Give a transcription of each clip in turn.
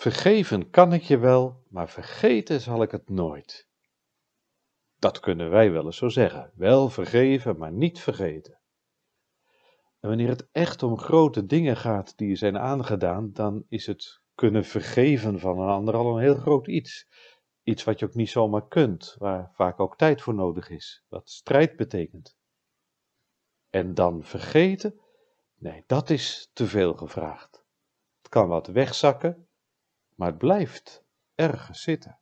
Vergeven kan ik je wel, maar vergeten zal ik het nooit. Dat kunnen wij wel eens zo zeggen. Wel vergeven, maar niet vergeten. En wanneer het echt om grote dingen gaat die je zijn aangedaan, dan is het kunnen vergeven van een ander al een heel groot iets. Iets wat je ook niet zomaar kunt, waar vaak ook tijd voor nodig is, wat strijd betekent. En dan vergeten? Nee, dat is te veel gevraagd. Het kan wat wegzakken, maar het blijft ergens zitten.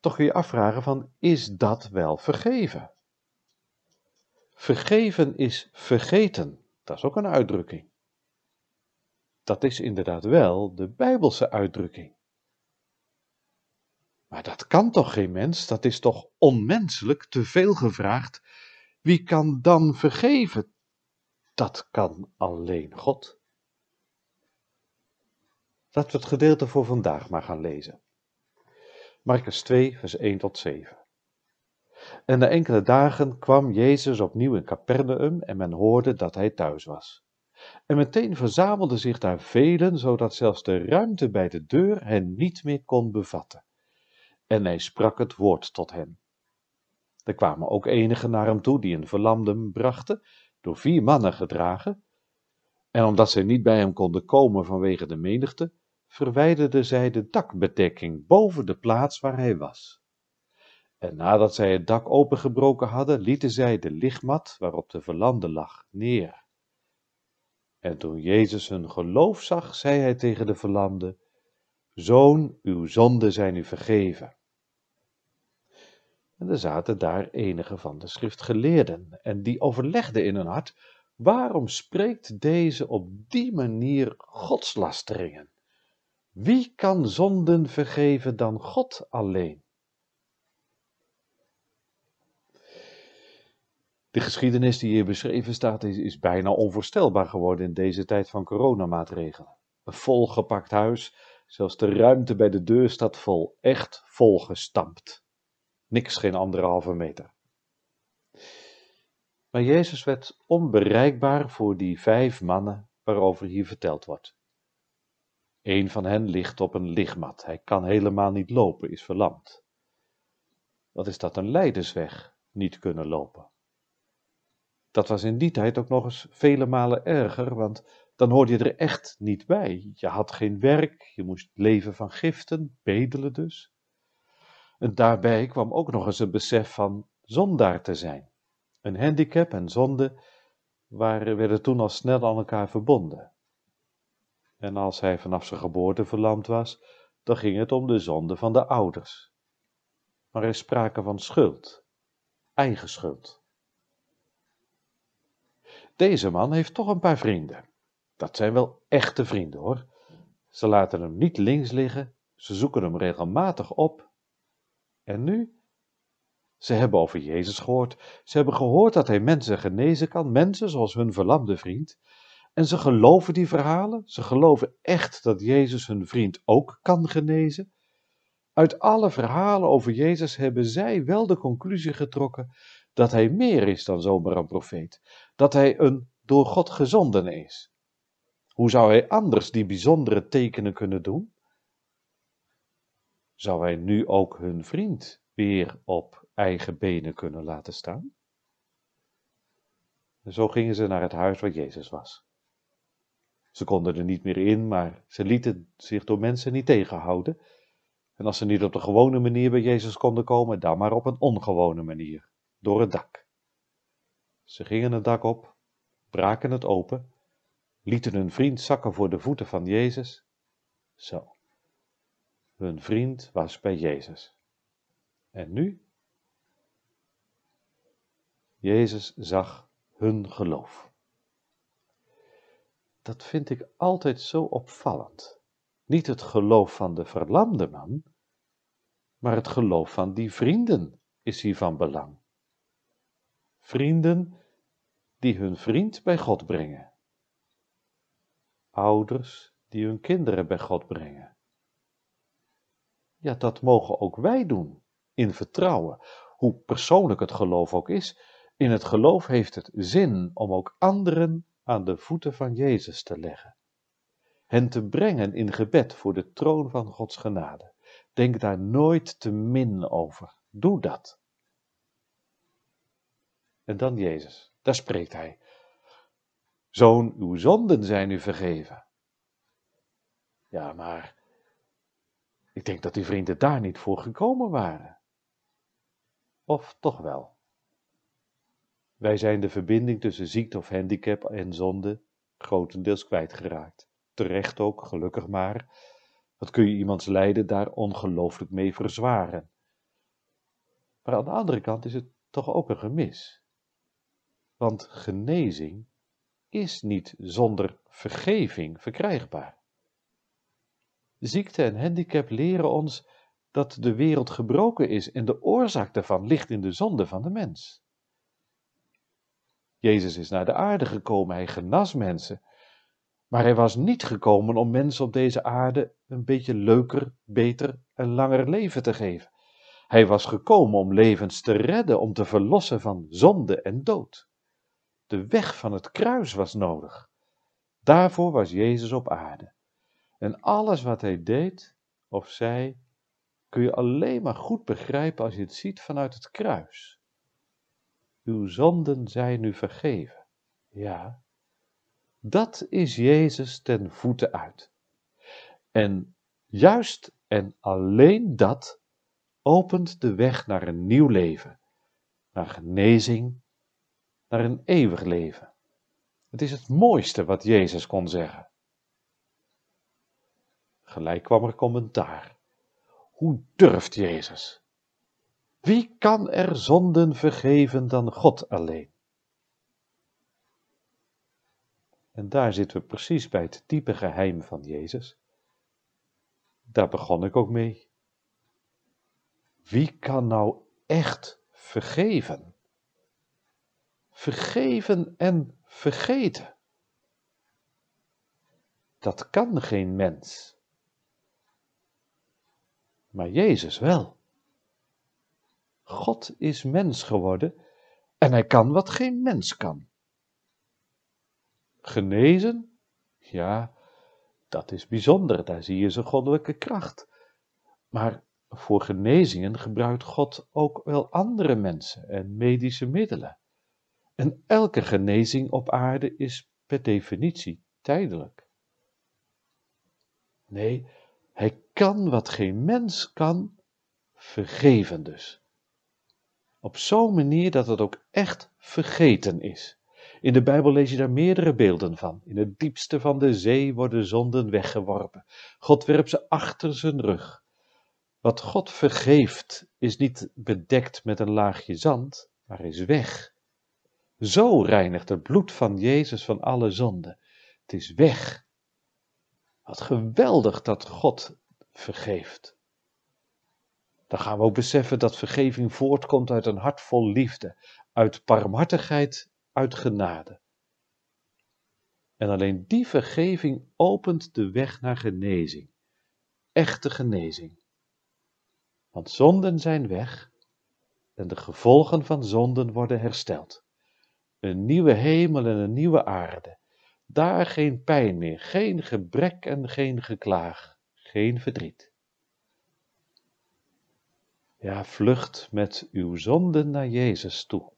Toch kun je afvragen van, is dat wel vergeven? Vergeven is vergeten, dat is ook een uitdrukking. Dat is inderdaad wel de Bijbelse uitdrukking. Maar dat kan toch geen mens, dat is toch onmenselijk, te veel gevraagd. Wie kan dan vergeven? Dat kan alleen God. Laten we het gedeelte voor vandaag maar gaan lezen. Marcus 2, vers 1 tot 7. En na enkele dagen kwam Jezus opnieuw in Capernaum en men hoorde dat hij thuis was. En meteen verzamelden zich daar velen, zodat zelfs de ruimte bij de deur hen niet meer kon bevatten. En hij sprak het woord tot hen. Er kwamen ook enigen naar hem toe die een verlamde brachten, door vier mannen gedragen. En omdat zij niet bij hem konden komen vanwege de menigte, verwijderden zij de dakbedekking boven de plaats waar hij was. En nadat zij het dak opengebroken hadden, lieten zij de lichtmat waarop de verlamde lag neer. En toen Jezus hun geloof zag, zei hij tegen de verlamde: Zoon, uw zonden zijn u vergeven. En er zaten daar enige van de schriftgeleerden, en die overlegden in hun hart: waarom spreekt deze op die manier godslasteringen? Wie kan zonden vergeven dan God alleen? De geschiedenis die hier beschreven staat is, bijna onvoorstelbaar geworden in deze tijd van coronamaatregelen. Een volgepakt huis, zelfs de ruimte bij de deur staat vol, echt volgestampt. Niks geen anderhalve meter. Maar Jezus werd onbereikbaar voor die vijf mannen waarover hier verteld wordt. Een van hen ligt op een lichtmat. Hij kan helemaal niet lopen, is verlamd. Wat is dat een leidersweg, niet kunnen lopen? Dat was in die tijd ook nog eens vele malen erger, want dan hoorde je er echt niet bij. Je had geen werk, je moest leven van giften, bedelen dus. En daarbij kwam ook nog eens het besef van zondaar te zijn. Een handicap en zonde waren, werden toen al snel aan elkaar verbonden. En als hij vanaf zijn geboorte verlamd was, dan ging het om de zonde van de ouders. Maar er is sprake van schuld, eigen schuld. Deze man heeft toch een paar vrienden. Dat zijn wel echte vrienden hoor. Ze laten hem niet links liggen, ze zoeken hem regelmatig op. En nu? Ze hebben over Jezus gehoord. Ze hebben gehoord dat hij mensen genezen kan, mensen zoals hun verlamde vriend. En ze geloven die verhalen. Ze geloven echt dat Jezus hun vriend ook kan genezen. Uit alle verhalen over Jezus hebben zij wel de conclusie getrokken dat hij meer is dan zomaar een profeet, dat hij een door God gezonden is. Hoe zou hij anders die bijzondere tekenen kunnen doen? Zou hij nu ook hun vriend weer op eigen benen kunnen laten staan? En zo gingen ze naar het huis waar Jezus was. Ze konden er niet meer in, maar ze lieten zich door mensen niet tegenhouden. En als ze niet op de gewone manier bij Jezus konden komen, dan maar op een ongewone manier, door het dak. Ze gingen het dak op, braken het open, lieten hun vriend zakken voor de voeten van Jezus. Zo. Hun vriend was bij Jezus. En nu? Jezus zag hun geloof. dat vind ik altijd zo opvallend. Niet het geloof van de verlamde man, maar het geloof van die vrienden is hier van belang. Vrienden die hun vriend bij God brengen. Ouders die hun kinderen bij God brengen. Ja, dat mogen ook wij doen, in vertrouwen, hoe persoonlijk het geloof ook is. In het geloof heeft het zin om ook anderen aan de voeten van Jezus te leggen. Hen te brengen in gebed voor de troon van Gods genade. Denk daar nooit te min over. Doe dat. En dan Jezus, daar spreekt hij. Zoon, uw zonden zijn u vergeven. Ja, maar ik denk dat die vrienden daar niet voor gekomen waren. Of toch wel? Wij zijn de verbinding tussen ziekte of handicap en zonde grotendeels kwijtgeraakt. Terecht ook, gelukkig maar. Wat kun je iemands lijden daar ongelooflijk mee verzwaren? Maar aan de andere kant is het toch ook een gemis. Want genezing is niet zonder vergeving verkrijgbaar. Ziekte en handicap leren ons dat de wereld gebroken is en de oorzaak daarvan ligt in de zonde van de mens. Jezus is naar de aarde gekomen, hij genas mensen, maar hij was niet gekomen om mensen op deze aarde een beetje leuker, beter en langer leven te geven. Hij was gekomen om levens te redden, om te verlossen van zonde en dood. De weg van het kruis was nodig. Daarvoor was Jezus op aarde. En alles wat hij deed of zei, kun je alleen maar goed begrijpen als je het ziet vanuit het kruis. Uw zonden zijn nu vergeven. Ja, dat is Jezus ten voeten uit. En juist en alleen dat opent de weg naar een nieuw leven, naar genezing, naar een eeuwig leven. Het is het mooiste wat Jezus kon zeggen. Gelijk kwam er commentaar. Hoe durft Jezus? Wie kan er zonden vergeven dan God alleen? En daar zitten we precies bij het diepe geheim van Jezus. Daar begon ik ook mee. Wie kan nou echt vergeven? Vergeven en vergeten. Dat kan geen mens maar Jezus wel. God is mens geworden en hij kan wat geen mens kan. Genezen? Ja, dat is bijzonder, daar zie je zijn goddelijke kracht. Maar voor genezingen gebruikt God ook wel andere mensen en medische middelen. En elke genezing op aarde is per definitie tijdelijk. Nee, hij kan wat geen mens kan, vergeven dus. Op zo'n manier dat het ook echt vergeten is. In de Bijbel lees je daar meerdere beelden van. In het diepste van de zee worden zonden weggeworpen. God werpt ze achter zijn rug. Wat God vergeeft is niet bedekt met een laagje zand, maar is weg. Zo reinigt het bloed van Jezus van alle zonden. Het is weg. Wat geweldig dat God vergeeft. Dan gaan we ook beseffen dat vergeving voortkomt uit een hart vol liefde, uit barmhartigheid, uit genade. En alleen die vergeving opent de weg naar genezing, echte genezing. Want zonden zijn weg en de gevolgen van zonden worden hersteld. Een nieuwe hemel en een nieuwe aarde, daar geen pijn meer, geen gebrek en geen geklaag, geen verdriet. Ja, vlucht met uw zonden naar Jezus toe.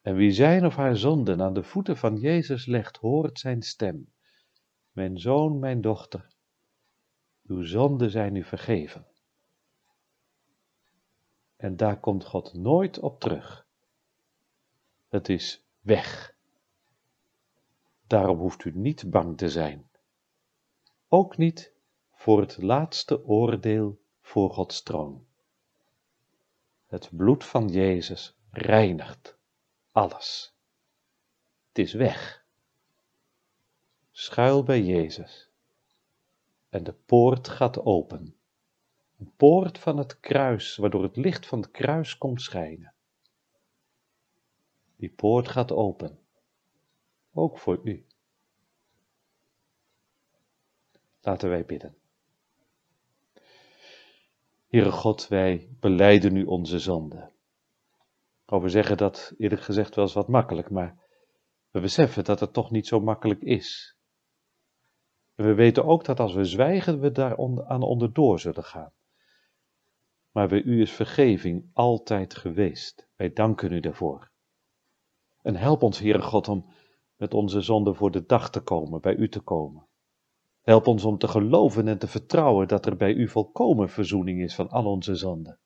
En wie zijn of haar zonden aan de voeten van Jezus legt, hoort zijn stem. Mijn zoon, mijn dochter, uw zonden zijn u vergeven. En daar komt God nooit op terug. Het is weg. Daarom hoeft u niet bang te zijn. Ook niet voor het laatste oordeel voor Gods troon. Het bloed van Jezus reinigt alles. Het is weg. Schuil bij Jezus. En de poort gaat open. Een poort van het kruis, waardoor het licht van het kruis komt schijnen. Die poort gaat open. Ook voor u. Laten wij bidden. Heere God, wij beleiden nu onze zonde. Oh, we zeggen dat eerlijk gezegd wel eens wat makkelijk, maar we beseffen dat het toch niet zo makkelijk is. En we weten ook dat als we zwijgen, we daar aan onderdoor zullen gaan. Maar bij u is vergeving altijd geweest. Wij danken u daarvoor. En help ons, Heere God, om met onze zonde voor de dag te komen, bij u te komen. Help ons om te geloven en te vertrouwen dat er bij u volkomen verzoening is van al onze zonden.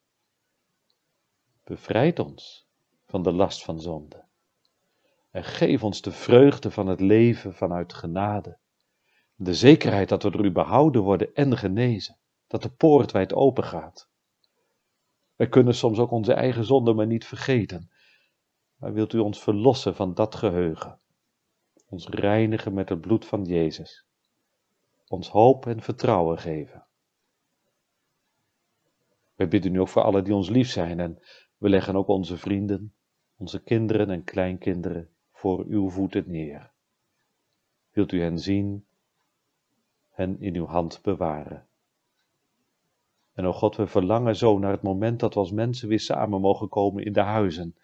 Bevrijd ons van de last van zonde. En geef ons de vreugde van het leven vanuit genade. De zekerheid dat we door u behouden worden en genezen. Dat de poort wijd open gaat. Wij kunnen soms ook onze eigen zonde maar niet vergeten. Maar wilt u ons verlossen van dat geheugen? Ons reinigen met het bloed van Jezus ons hoop en vertrouwen geven. We bidden nu ook voor allen die ons lief zijn en we leggen ook onze vrienden, onze kinderen en kleinkinderen voor uw voeten neer. Wilt u hen zien, hen in uw hand bewaren. En o God, we verlangen zo naar het moment dat we als mensen weer samen mogen komen in de huizen,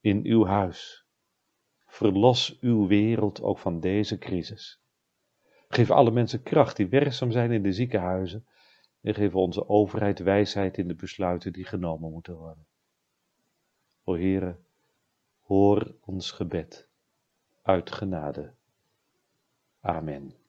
in uw huis. Verlos uw wereld ook van deze crisis. Geef alle mensen kracht die werkzaam zijn in de ziekenhuizen. En geef onze overheid wijsheid in de besluiten die genomen moeten worden. O Heere, hoor ons gebed uit genade. Amen.